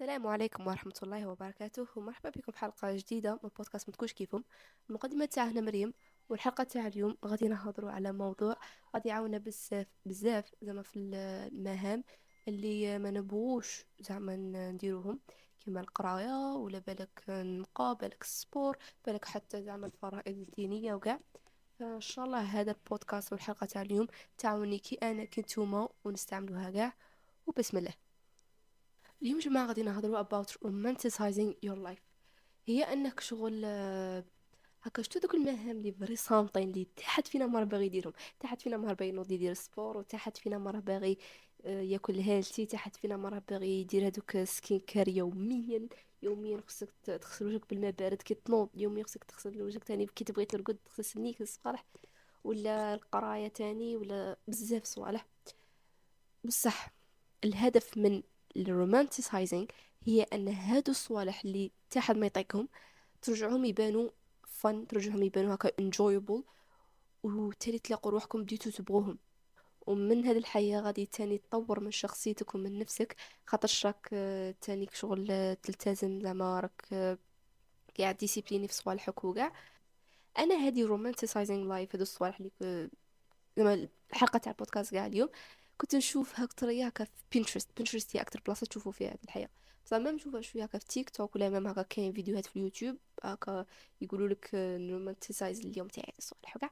السلام عليكم ورحمة الله وبركاته. ومرحبا بكم في حلقة جديدة من بودكاست متكوش كيفهم المقدمة تاعنا مريم والحلقة تاع اليوم غادي نهضروا على موضوع غادي يعاونا بزاف بزاف زعما في المهام اللي ما نبغوش زعما نديروهم. كما القراية ولا بالك النقا بالك ال sport بالك حتى زعما الفرائض الدينية وكاع. فان شاء الله هذا البودكاست والحلقة تاع اليوم تعاوني كي أنا كنتوما ونستعملوها كاع. وبسم الله. اليوم جماعة غادي نهضروا about romanticizing your life. هي أنك شغل آه، هكا شتو دوك المهام اللي فري صامتين اللي تا حد فينا ما راه باغي يديرهم. تا حد فينا ما راه باغي ينوض يدير sport وتا حد فينا ما راه باغي آه، ياكل healthy تا حد فينا ما راه باغي يدير هذوك skincare يوميا. يوميا خصك تغسل وجهك بالماء بارد كي تنوض. يوميا خصك تغسل وجهك تاني كي تبغي ترقد تغسل سنيك الصباح ولا القراية تاني ولا بزاف صوالح. بصح الهدف من ال romanticizing هي أن هادو الصوالح اللي تا حد ما يطيقهم ترجعهم يبانوا fun ترجعهم يبانوا هكا enjoyable وتالي تلاقوا روحكم بديتو تبغوهم. ومن هذه الحياة غادي تاني تطور من شخصيتك ومن نفسك خاطر راك آه، تاني شغل آه، تلتزم زعما راك آه، قاعد discipliné في صوالحك وكاع. أنا هذه romanticizing life هادو الصوالح اللي زعما الحلقة تاع البودكاست كاع اليوم. كنت نشوف هكا هكا في Pinterest Pinterest هي أكثر بلاصة تشوفوا فيها هذه الحياة. بصح ما نشوفها شوية هكا في تيك توك ولا même هكا كاين فيديوهات في اليوتيوب هكا يقولوا لك ن romanticize اليوم تاعي الصالح وكاع.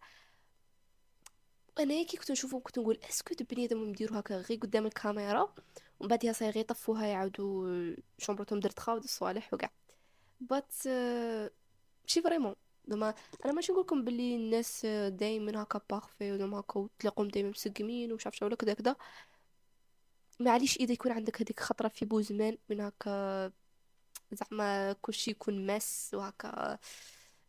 أنا كي كنت نشوفهم كنت نقول est-ce que البنيادم يديروا هكا غير قدام الكاميرا ومن بعد صاير غير يطفوها يعاودوا chambre تهم درت خاود الصوالح وكاع. but ماشي vraiment. زعما أنا ماشي نقول لكم باللي الناس دائما هكا parfait وزعما هكا تلاقوهم دائما مسقمين ومش عارف ولا كذا كذا معليش إذا يكون عندك هذيك خطرة في بوزمان من هكا زعما كلشي يكون mess وهكا.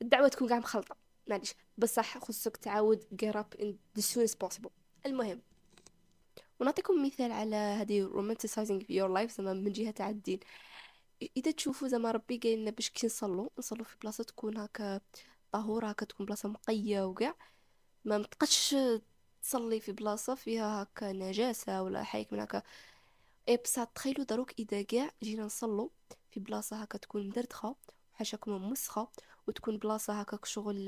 الدعوة تكون كاع مخلطة. معليش. بصح خصك تعاود get up in the soonest possible. المهم ونعطيكم مثال على هذه romanticizing your life زعما من جهة تاع الدين. إذا تشوفوا زعما ربي قايل لنا باش كي نصلوا نصلوا في بلاصة تكون هكا طهورة كتكون بلاصة مقية وكاع ما متقدش تصلي في بلاصة فيها هكا نجاسة ولا حاجة من هكا. إي بصح تخيلوا دروك إذا كاع جينا نصلو في بلاصة هكا تكون مدردخة وحاشاكم مسخة وتكون بلاصة هكا شغل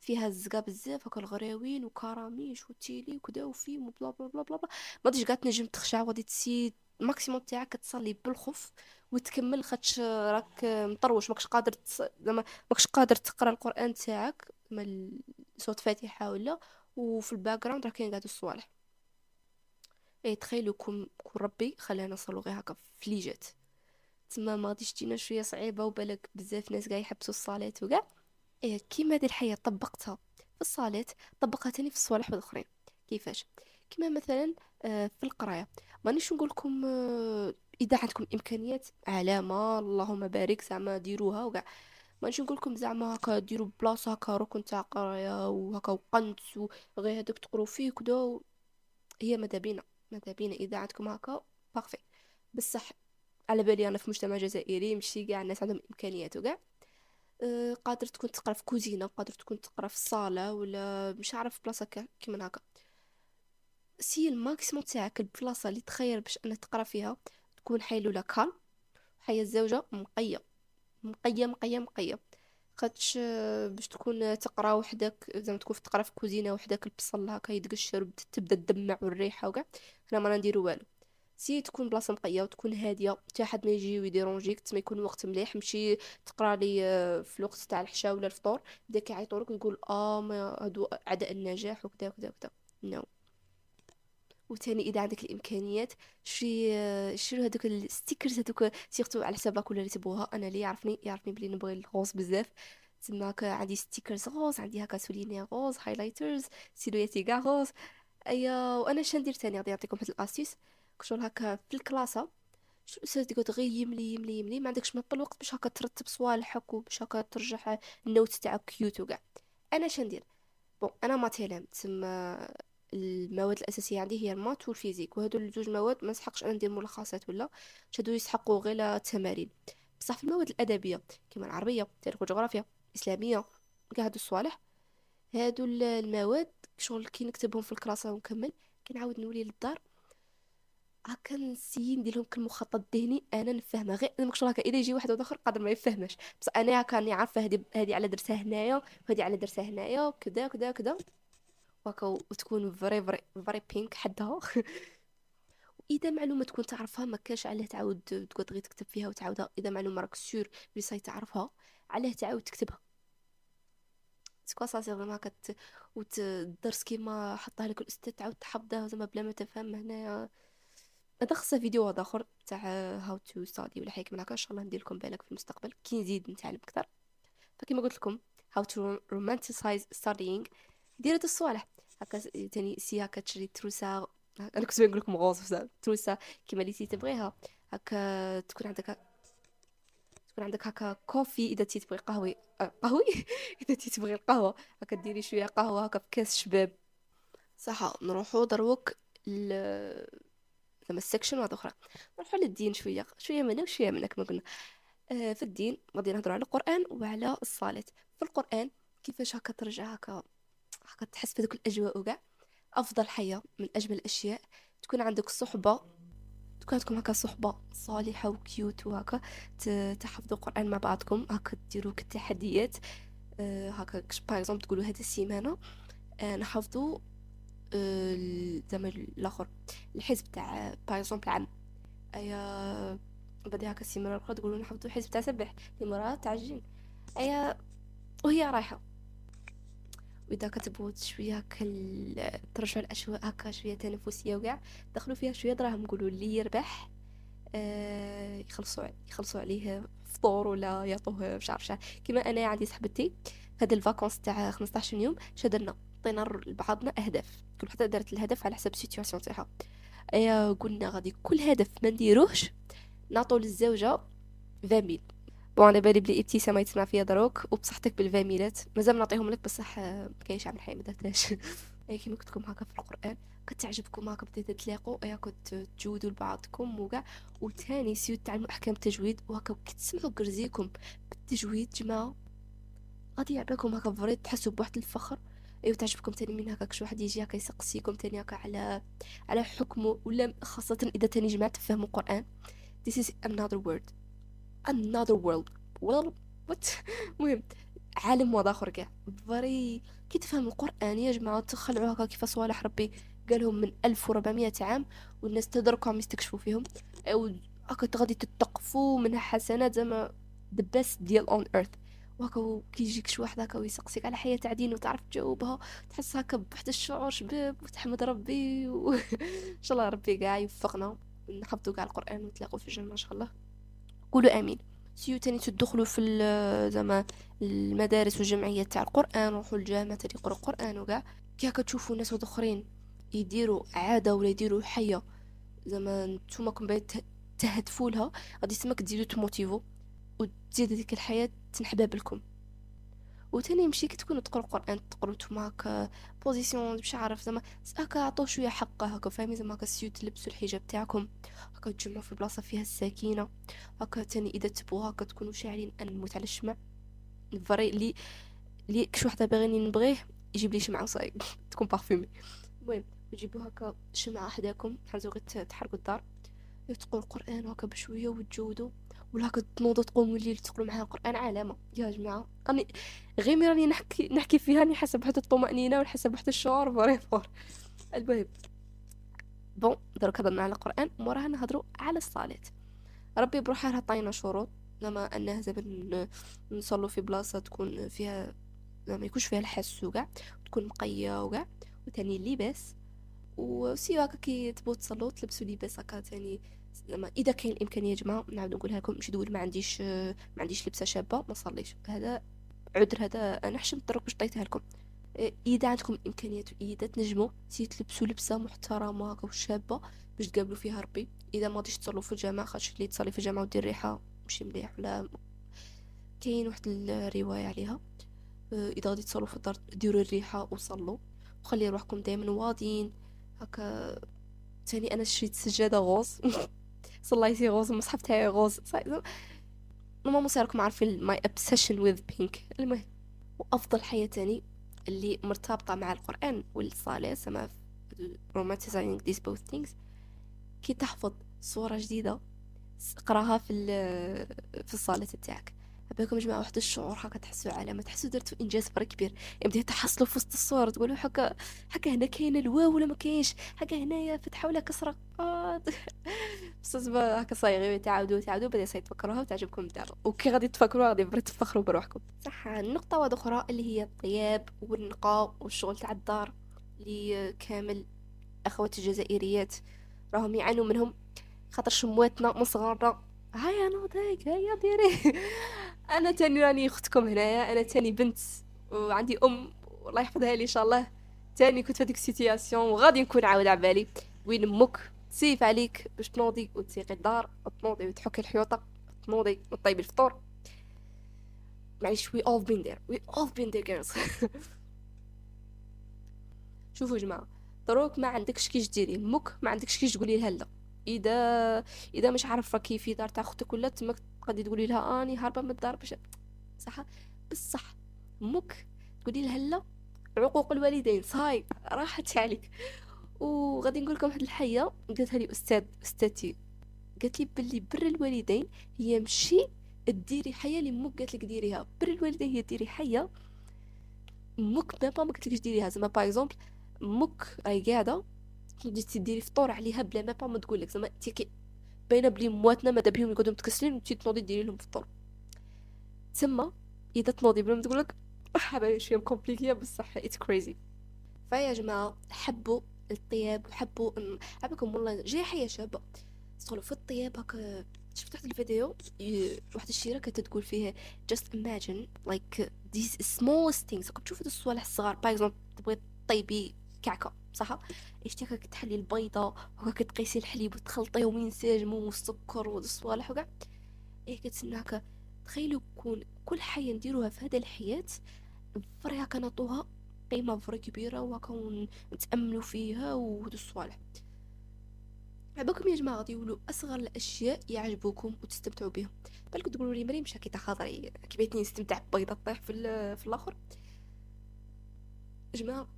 فيها الزقا بزاف هكا الغراوين وكراميش وتيلي وكدا وفيم وبلا بلا بلا بلا ما تجي قاعد تنجم تخشع وغادي تسي الماكسيموم تاعك تصلي بالخوف وتكمل خاطش راك مطروش ماكش قادر تص... زعما ماكش قادر تقرا القرآن تاعك من صوت فاتحة ولا وفي الباك جراوند راه كاين قاعد الصوالح. إي تخيلوا كون ربي خلانا نصلوا غير هكا فليجات تما ما غاديش تجينا شوية صعيبة وبالك بزاف ناس قاعد يحبسوا الصلاه وكاع. إيه كيما هذه الحياة طبقتها في الصلاه طبقها تاني في الصوالح الاخرين كيفاش؟ كما مثلا آه، في القراية. مانيش نقول لكم آه، إذا عندكم إمكانيات علامة اللهم بارك زعما ديروها وكاع. مانيش نقول لكم زعما هكا ديروا بلاصة هكا ركن تاع قراية وهكا وقنت وغير هذوك تقروا فيه كدا هي ماذا بينا؟ ماذا بينا؟ إذا عندكم هكا بارفي بصح على بالي أنا في مجتمع جزائري ماشي كاع الناس عندهم إمكانيات وكاع. أه قادر تكون تقرا في كوزينة قادر تكون تقرا في الصاله ولا مش عارف بلاصة كيما هكا. سي الماكسيموم تاعك البلاصة اللي تخير باش أنك تقرأ فيها تكون حيلولة كالم حيا الزوجة مقية مقية مقية مقية خاطش باش تكون تقرأ وحدك زعما تكون تقرأ في كوزينة وحدك البصل هكا يدقشر تبدأ تدمع والريحة وكاع هنا ما نديرو والو. سي تكون بلاصة مقيه وتكون هادية حتى حد ما يجي ويديرونجيك تما يكون وقت مليح. مشي تقرأ لي آه، في الوقت تاع الحشا ولا الفطور بدا كيعيطوا لك ويقول آه ما هادو أعداء النجاح وكذا وكذا وكذا. نو. no. وثاني إذا عندك الإمكانيات شري شري هذوك الستيكرز هذوك سيرتو على حسابك ولا اللي تبغوها. أنا اللي يعرفني يعرفني بلي نبغي الغوز بزاف. تما عندي ستيكرز غوز عندي هكا سوليني غوز هايلايترز سيلويتي كاع غوز أيا وأنا اش ندير ثاني غادي نعطيكم واحد الأسيس. كشغل هكا في الكلاسة. الاستاذ يقعد غير يملي يملي يملي. ما عندكش ما الوقت باش هكا ترتب صوالحك وباش هكا ترجع ال notes تاعك cute وكاع أنا اش ندير؟ bon أنا math élem تسمى المواد الأساسية عندي هي ال maths وال physique وهادو الجوج مواد ما نسحقش أنا ندير ملخصات ولا هادو يسحقوا غير التمارين. بصح في المواد الأدبية كما العربية تاريخ وجغرافيا الإسلامية كاع هادو الصوالح هادو المواد شغل كي نكتبهم في الكراسة ونكمل كنعاود نولي للدار. هكا ن essayer ندير لهم كل مخطط ذهني أنا نفهمها. غير أنا مكش هكا إذا يجي واحد آخر قادر ما يفهمش بس أنا هكا راني عارفة هذه هذه على درسها هنايا وهذه على درسها هنايا وكذا كذا كذا وهكا وتكون very very very بينك حدها. واذا معلومة تكون تعرفها ما كاش علاه تعاود تقعد غير تكتب فيها وتعاودها. إذا معلومة راك sûr بلي صاي تعرفها علاه تعاود تكتبها. ce que ça c'est vraiment هكا وتدرس كيما حطها لك الأستاذ تعاود تحفظها زعما بلا ما تفهم هنايا هذا خاصه فيديو واحد آخر تاع how to study ولا حاجة من هكا ان شاء الله ندير لكم بالك في المستقبل كي نزيد نتعلم أكثر. فكما قلت لكم how to romanticize studying دير هاد الصوالح. هكا تاني essaie هكا تشري trousse أنا كنت نقول لكم rose trousse كيما اللي تبغيها. هكا تكون عندك تكون عندك هكا coffee إذا تبغي قهوي أه قهوي إذا تبغي القهوة. هكا ديري شوية قهوة هكا في كاس شباب. صح نروحو دروك ل زعما ال section واحدة أخرى. نروحو للدين شوية. شوية منا وشويه منا كما قلنا. آه في الدين غادي نهضروا على القرآن وعلى الصلاة. في القرآن كيفاش هكا ترجع هكا هكا تحس بهذوك الأجواء وكاع. أفضل حياة من أجمل الأشياء تكون عندك صحبة تكون عندكم هكا صحبة صالحة و cute وهكا تحفظوا القرآن مع بعضكم هكا ديروا التحديات. آه هكا par تقولوا هذه السيمانة آه نحفظوا آه زعما الآخر الحزب تاع par exemple عام أيا بعد هكا السيمانة الأخرى تقولوا نحفظوا الحزب تاع سبح لمرأة تاع الجن. أيا وهي رايحة. وإذا كتبغوا شوية هكا ترجعوا الاشواء هكا شوية تنافسية وكاع دخلوا فيها شوية دراهم نقولوا اللي يربح آه يخلصوا يخلصوا عليه فطور ولا يعطوه مش عارف كيما أنا عندي صاحبتي هاد الفاكونس تاع 15 يوم شدنا عطينا لبعضنا اهداف كل وحده دارت الهدف على حسب السيتواسيون تاعها. ايا قلنا غادي كل هدف ما نديروهش نعطو للزوجة 20 ميل بون على بالي بلي ابتسامه يتسمع فيا دروك وبصحتك بالفاميلات مازال نعطيهم لك بصح ما كاينش عامل حي ما درتهاش. كيما قلت لكم هكا في القرآن. كتعجبكم هكا بديتو تلاقوا اي كنت تجودوا لبعضكم وكاع. وثاني essayez تعلموا أحكام التجويد وهكا كتسمعوا غرضيكم بالتجويد جماعة. غادي يعطيكم هكا vrai تحسوا بواحد الفخر. أيوا تعجبكم تاني من هكاك شي واحد يجي هكا يسقسيكم تاني هكا على على حكمه ولا خاصة إذا تاني جماعة تفهموا القرآن. This is another word. Another world. World what? مهم. عالم واحد اخر كاع. vrai كي تفهم القرآن يا جماعة تخلعوا هكا كيف صوالح ربي. قالهم من 1400 عام والناس تدركوا يستكشفوا فيهم. أو هكا غادي تتقفوا منها حسنات زعما the best deal on earth. وهكا كيجيك شي واحد هكا ويسقسيك على حية على الدين وتعرف تجاوبها. تحس هكا بواحد الشعور شباب وتحمد ربي و... شاء الله ربي كاع يوفقنا. نحفظوا كاع القرآن ونتلاقوا في الجنة إن شاء الله. قولوا آمين. سيو تاني تدخلوا في زعما المدارس والجمعيات تاع القرآن روحوا الجامع تاني يقروا القرآن وكاع. كي هكا تشوفوا ناس آخرين يديروا عادة ولا يديروا حية زعما نتوما كون باغي تهدفوا لها غادي تسمك تزيدوا تموتيفو. وتزيد ديك الحياة تنحباب لكم وتاني يمشي كي تكونوا تقروا القرآن تقروا نتوما هكا بوزيسيون مش عارف زعما هكا عطوا شوية حقه هكا فاهمين زعما هكا سيو تلبسوا الحجاب تاعكم. هكا تجمعوا في بلاصة فيها السكينه هكا تاني إذا تبغوا هكا تكونوا شاعرين أن نموت على الشمع فري لي لي كش وحدة باغيني نبغيه يجيب لي شمعة وصاي تكون بارفومي المهم تجيبوا هكا شمعة حداكم غير تحرقوا الدار. تقروا القرآن هكا بشوية وتجودوا ولا هكا تنوضوا تقوموا الليل تقروا معها القرآن علامة. يا جماعة راني غير راني نحكي نحكي فيها راني حاسة بواحد الطمأنينة ونحس بواحد الشعور فري فور المهم بون درك هضرنا على القرآن وموراها نهضروا على الصلاة. ربي بروحه عطينا شروط زعما انه زعما نصلوا في بلاصة تكون فيها ما يكونش فيها الحس وكاع تكون مقية وكاع وثاني اللباس. وسي هكا كي تبغوا تصلوا تلبسوا لباس هكا ثاني زعما إذا كاين الإمكانية يا جماعة نعاود نقولها لكم مش دول ما عنديش ما عنديش لبسة شابة ما صليش. هذا عذر هذا أنا حشم الطرق باش عطيتها لكم. إذا عندكم الامكانيات واذا تنجموا essayez تلبسوا لبسة محترمة وشابه باش تقابلوا فيها ربي. إذا ما غاديش تصلوا في الجامع خاطر اللي تصلي في الجامع ودير ريحة ماشي مليح ولا كاين واحد الرواية عليها. إذا غادي تصلوا في الدار ديروا الريحة وصلوا. وخلي روحكم دائما واضين. هكا تاني أنا شريت سجادة rose. صليتي rose المصحف تاعي rose. normalement صاركم عارفين my obsession with pink المهم وأفضل حياة تاني اللي مرتبطة مع القرآن والصلاه سما romanticizing these both things. كي تحفظ صورة جديدة قراها في في الصالة تاعك. يا جماعة واحد الشعور هكا تحسوا علامة تحسوا درتوا إنجاز فرا كبير. يبدأ تحصلوا في وسط الصور تقولوا هكا هكا هنا كاين الواو ولا ما كاينش؟ هكا هنايا فتحوا ولا كسره. بس هكا صايغي تعاودوا تعاودوا بدأ تفكروها وتعجبكم الدار وكي غادي تفكروها غادي تفخروا بروحكم. صح النقطة واحدة أخرى اللي هي الطياب والنقاء والشغل تاع الدار اللي كامل أخواتي الجزائريات راهم يعانوا منهم. خاطر شا مواتنا من صغارنا هيا نوضيك هيا ديري أنا تاني راني أختكم هنايا. أنا تاني بنت وعندي أم الله يحفظها لي إن شاء الله. تاني كنت في هذيك ال situation وغادي نكون عاود على بالي. وين أمك؟ تسيف عليك باش تنوضي وتسيقي الدار وتنوضي وتحكي الحيوطة تنوضي وطيبي الفطور. معليش we all been there we all been there girls شوفوا جماعة دروك ما عندكش كيش ديري أمك ما عندكش كيش تقولي لها لا. إذا إذا مش عارفة كيف في دار تاع أختك ولا تمك غادي تقولي لها أني هاربه من الدار باش صح؟ بصح أمك تقولي لها لا عقوق الوالدين. صاي راحت عليك. وغادي نقول لكم واحد الحية. قالتها لي أستاذ أستاذتي. قالت لي باللي بر الوالدين هي مشي ديري حيه اللي أمك قالت لك ديريها. بر الوالدين هي ديري حيه أمك ما قالت لكش ديريها. زعما par exemple أمك راهي قاعدة تنوضي تديري فطور عليها بلا ما ما تقول لك زعما تيكي باينة بلي مواتنا ماذا بهم يقعدوا متكسلين وانتي تنوضي ديري لهم فطور. تما إذا تنوضي بلا ما تقول لك حبايبي شوية compliqué بصح it's crazy فيا جماعة حبوا الطياب وحبوا عبكم والله جاي حياة شابة. تدخلوا في الطياب هكا شفت واحد الفيديو واحد الشيرة كانت تقول فيها just imagine like these smallest things. كنت تشوفوا الصوالح الصغار باغ اكزومبل تبغي طيبي كعكة صح؟ اشتي هكاك تحلي البيضة وهكاك تقيسي الحليب وتخلطيه وينسجموا والسكر والصوالح وكاع. إيه كتسنى هكا. تخيلوا كون كل حاجة نديروها في هذا الحياة فري هكا قيمة فري كبيرة وهكا نتاملوا فيها وهاد الصوالح. عباكم يا جماعة غادي يقولوا أصغر الأشياء يعجبوكم وتستمتعوا بهم بالكم تقولوا لي مريم مشاكي تخاطري كيفيتني نستمتع ببيضة طيح في, في الآخر؟ جماعة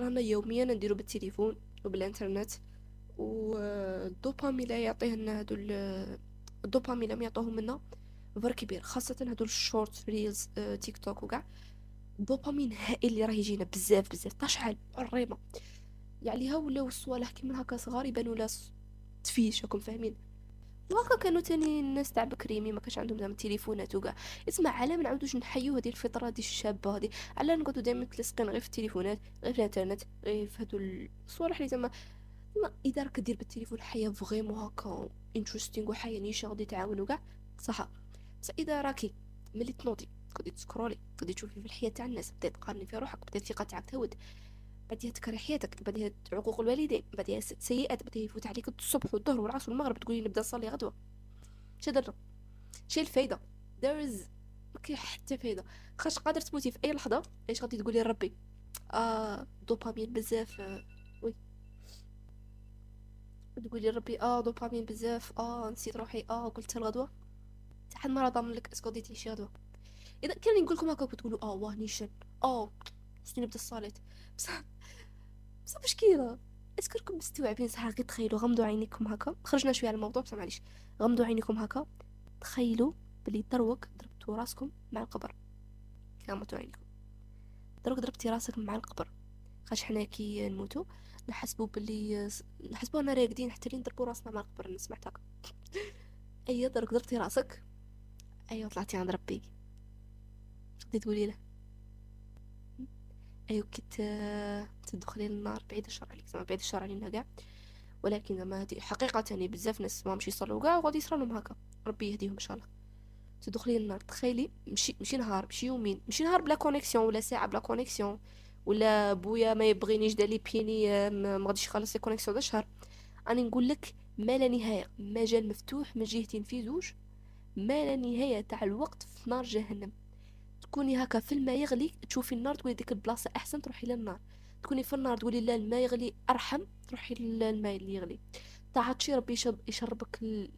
رانا يوميا نديرو بالتليفون وبالإنترنت والدوبامين لا يعطيه لنا هادو الدوبامين لم يعطوهم لنا فر كبير خاصة هادو ال shorts reels TikTok وكاع. الدوبامين هائل اللي راه يجينا بزاف بزاف. تشعل الريمة يعني ها ولاو الصوالح كيما هكا صغار يبانو لا تفيش راكم فاهمين. وهكا كانوا تاني الناس تاع بكري mais ما كانش عندهم زعما تليفونات وكاع اسمع على ما نعاودوش نحيو هذه الفطرة دي الشابة هذه على نقعدوا دائما متلصقين غير في التليفونات غير في الإنترنت غير في هادو الصوالح اللي زعما إذا راك دير بالتليفون حياة vraiment هكا interesting وحياة نيشة غادي تعاون وكاع صح. بس إذا راكي ملي تنوضي تقعدي تسكرولي تقعدي تشوفي في الحياة تاع الناس بدات تقارني في روحك بدات الثقه تاعك تهود بعديها تكره حياتك بعديها عقوق الوالدين بعديها سيئات بعديها يفوت عليك الصبح والظهر والعصر والمغرب تقولي نبدأ نصلي غدوة. شي درنا شي الفايدة. There is ما كاين حتى فايدة. خاش قادر تموتي في أي لحظة إيش غادي تقولي لربي؟ آه دوبامين بزاف آه. oui. تقولي لربي آه دوبامين بزاف آه نسيت روحي آه قلت الغدوة. حد ما ضامن لك est-ce que غادي تعيشي غدوة. إذا كان نقول لكم هكا تقولوا آه واه نيشان. آه خصني نبدأ الصلاة؟ بصح بصح مشكله est-ce que راكم مستوعبين صح غير تخيلوا غمضوا عينيكم هكا. خرجنا شوية على الموضوع بصح معليش. غمضوا عينيكم هكا. تخيلوا بلي دروك ضربتوا راسكم مع القبر. غمضوا عينيكم. دروك ضربتي راسك مع القبر. خاش حنا كي نموتو نحسبوا بلي نحسبوا أنا راقدين حتى لين ضربوا راسنا مع القبر أنا سمعت هكا. اي دروك ضربتي راسك؟ ايوا طلعتي عند ربي. غادي تقولي له ايوا كنت تدخلي للنار بعيد الشر عليك زعما بعيد الشر علينا كاع ولكن زعما هادي حقيقة يعني بزاف ناس ما مشي يصلوا كاع وغادي يصرى لهم هكا. ربي يهديهم إن شاء الله. تدخلي للنار تخيلي مشي مشي نهار مشي يومين مشي نهار بلا connexion ولا ساعة بلا connexion ولا بويا ما يبغينيش دالي بيني ما غاديش يخلص لي connexion دا شهر. أنا نقول لك ما لا نهاية. مجال مفتوح من جهتين في زوج. ما لا نهاية تاع الوقت في نار جهنم. تكوني هكا في الماء يغلي تشوفي النار تقولي ديك البلاصة أحسن تروحي للنار تكوني في النار تقولي لا الماء يغلي أرحم تروحي للماء اللي يغلي. تعطشي ربي يشربك ال...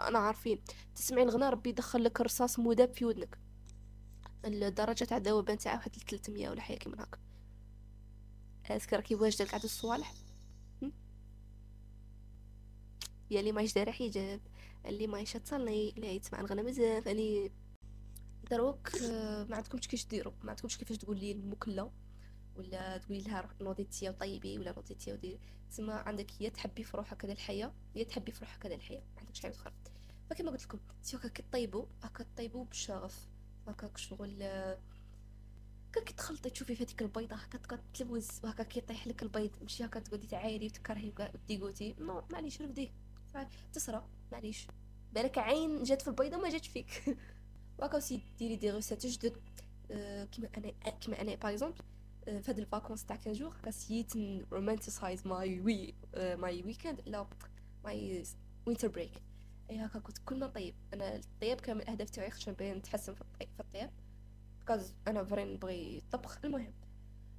أنا عارفين. تسمعي الغناء ربي يدخل لك رصاص مذاب في ودنك. الدرجة تاع الذوبان تاعها واحد 300 ولا حاجة كيما هكا. اسكو راكي واجده لك الصوالح. يا اللي مايش دايره حجاب اللي مايش تصلي اللي يسمع الغنى بزاف اللي دروك آه، ما عندكمش كيفاش ديروا؟ ما عندكمش كيفاش تقول لي المكلة؟ ولا تقولي لها نوضي تيا وطيبي ولا نوضي تيا وديري. تسمى عندك يا تحبي في روحك هذا الحياة يا تحبي في روحك هذا الحياة ما عندكش حاجة أخرى. فكما قلت لكم تي هكا كطيبوا هكا طيبوا بشغف هكاك شغل هكا كي تخلطي تشوفي في هذيك البيضة هكا تلوز وهكا كيطيح لك البيض ماشي هكا تقعدي تعايري وتكرهي و dégoûtée non معليش رفديه. تسرى معليش. بالك عين جات في البيضة ما جاتش فيك. وهكا سي ديري des recettes جدد كيما أنا كيما أنا par exemple هاد ال vacances تاع 15 jours هكا سيت romanticize my we- my weekend لا my winter break اي هكا كنت كل ما طيب أنا الطياب كان من الاهداف تاعي خشان باين نتحسن في الطياب because أنا vraiment نبغي الطبخ المهم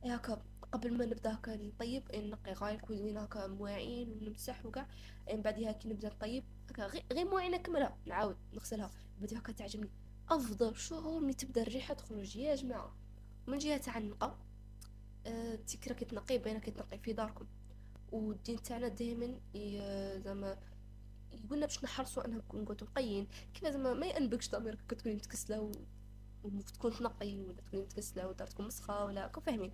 اي هكا قبل ما نبدا هكا نطيب نقي غاي الكوزينه هكا مواعين ونمسح وكاع من بعدها كي نبدا نطيب هكا غير مواعين نكملها نعاود نغسلها بدي هكا تعجبني أفضل شعور ملي تبدأ الريحة تخرج. يا جماعة من جهة تاع النقا أه تيك راكي تنقي باينه كتنقي في داركم. والدين تاعنا دائما زعما يقولنا باش نحرصوا أنها نكون نقيين كيف زعما ما ينبكش ضميرك كتكوني متكسلة و... وتكون تنقي ولا تكوني متكسلة ودارتكم مسخه ولا كون فاهمين.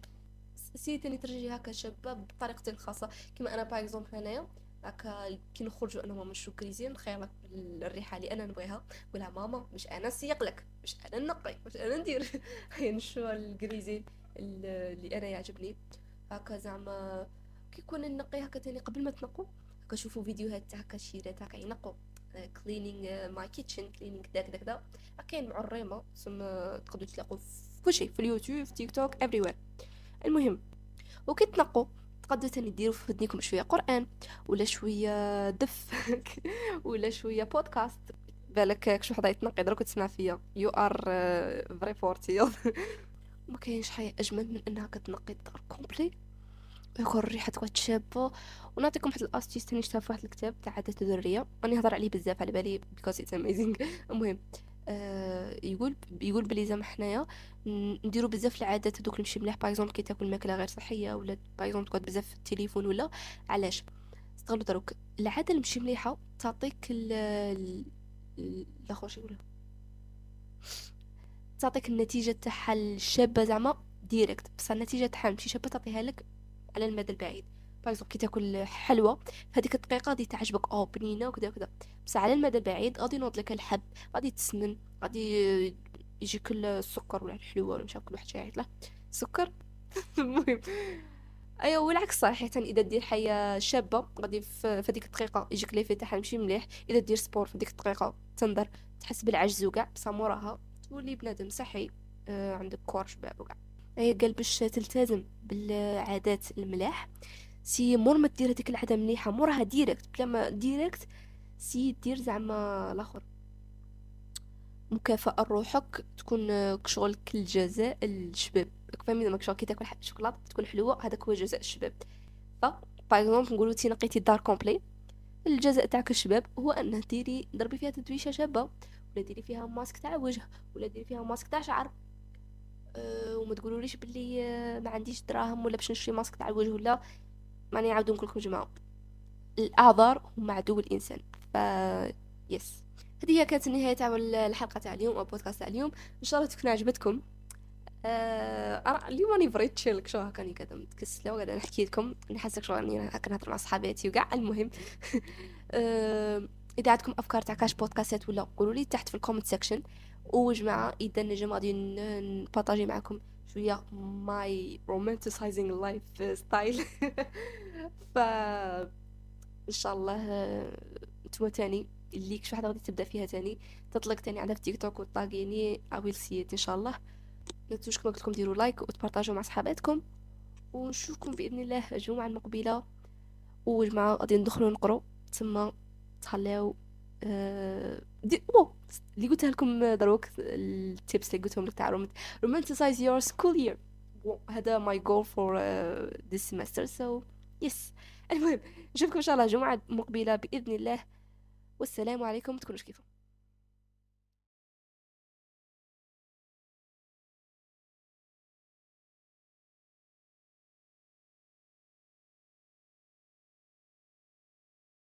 سي ترجعي هكا شابة بطريقتي الخاصه كيما أنا par exemple هنايا هكا كي نخرجوا أنا وماما كريزين نخير الريحة اللي أنا نبغيها نقولها ماما مش أنا نسيق لك مش أنا نقي مش أنا ندير. هي نشوف الكريزين اللي أنا يعجبني. هكا زعما كي يكون نقي هكا تاني قبل ما تنقوا هكا شوفوا فيديوهات تاع هكا شيرات هكا ينقوا cleaning my kitchen cleaning داك داك دا كاين معرمه ثم تقدروا تلاقوا في كل شيء في اليوتيوب في TikTok everywhere. المهم وكي تنقوا تقدروا تاني ديروا في ودنيكم شوية قرآن ولا شوية دف ولا شوية بودكاست بالك شو حدا يتنقي دروك تسمع فيا. you are very forte ما كاينش حاجة أجمل من أنها كتنقي الدار complet. يكون الريحه تكون شابه ونعطيكم واحد ال astuce تاني في واحد الكتاب تاع عادات الذرية. راني نهضر عليه بزاف على بالي because it's amazing المهم يقول يقول بلي زعما حنايا نديرو بزاف العادات هذوك ماشي مليح. par exemple كي تاكل ماكلة غير صحية ولا par exemple تقعد بزاف في التليفون ولا علاش؟ استغلوا دروك. العادة اللي ماشي مليحة تعطيك ال الآخر شي يقولها؟ تعطيك النتيجة تاعها الشابة زعما direct بصح النتيجة تاعها ماشي شابة تعطيها لك على المدى البعيد. par كي تاكل حلوى في هذيك الدقيقة غادي تعجبك. أو بنينة وكذا وكذا بس على المدى البعيد غادي ينوض لك الحب غادي تسمن غادي يجيك السكر ولا الحلوى ولا مش كل واحد شايع له. سكر؟ المهم. أيوا والعكس صحيح. إذا دير حياة شابة غادي في هذيك الدقيقة يجيك لي تاعها ماشي مليح. إذا دير sport في هذيك الدقيقة تنظر تحس بالعجز وكاع. بصح موراها تولي بنادم صحي آه عندك corps شباب وكاع. هي قال باش تلتزم بالعادات الملاح. سي مور ما دير هذيك العاده مليحه موراها direct بلا ما direct سي دير زعما الآخر. مكافأة روحك تكون شغل كل جزاء الشباب. فاهمين زعما شغل كي تاكل شوكولاط تكون حلوة هذاك هو جزاء الشباب. ف par exemple نقولوا تي نقيتي الدار complet الجزاء تاعك الشباب هو أنه ديري ضربي فيها تدويشة شابة ولا ديري فيها ماسك تاع وجه ولا ديري فيها ماسك تاع شعر. أه وما تقولوليش بلي أه ما عنديش دراهم ولا باش نشري ماسك تاع الوجه ولا ماني نعاود نقول لكم جماعة. الأعذار هم عدو الإنسان. ف yes هذه هي كانت النهاية تاع الحلقة تاع اليوم أو بودكاست تاع اليوم. إن شاء الله تكون عجبتكم. آه اليوم راني pretty chill شو هكا راني قاعدة متكسلة وقاعدة نحكي لكم. نحسك شو راني هكا نهضر مع صحاباتي وكاع. المهم. آه إذا عندكم أفكار تاع كاش بودكاستات ولا قولوا لي تحت في ال comment section وجماعة إذا نجم غادي نبارطاجي معكم شوية my romanticizing lifestyle. ف إن شاء الله نتوما تاني اللي كش واحدة غادي تبدأ فيها تاني تطلق تاني على في تيك توك وتلاقيني اويل سيت إن شاء الله. لا تنسوش كما قلت لكم ديروا like وتبارطاجوا مع صحاباتكم. ونشوفكم بإذن الله الجمعة المقبلة. وجماعه غادي ندخلوا نقرو تما تهلاو. دي او اللي قلتها لكم دروك ال tips اللي قلتهم لك تاع romanticize your school year. هذا my goal for this semester so yes المهم نشوفكم إن شاء الله جمعة مقبلة بإذن الله. والسلام عليكم تكونوش كيفكم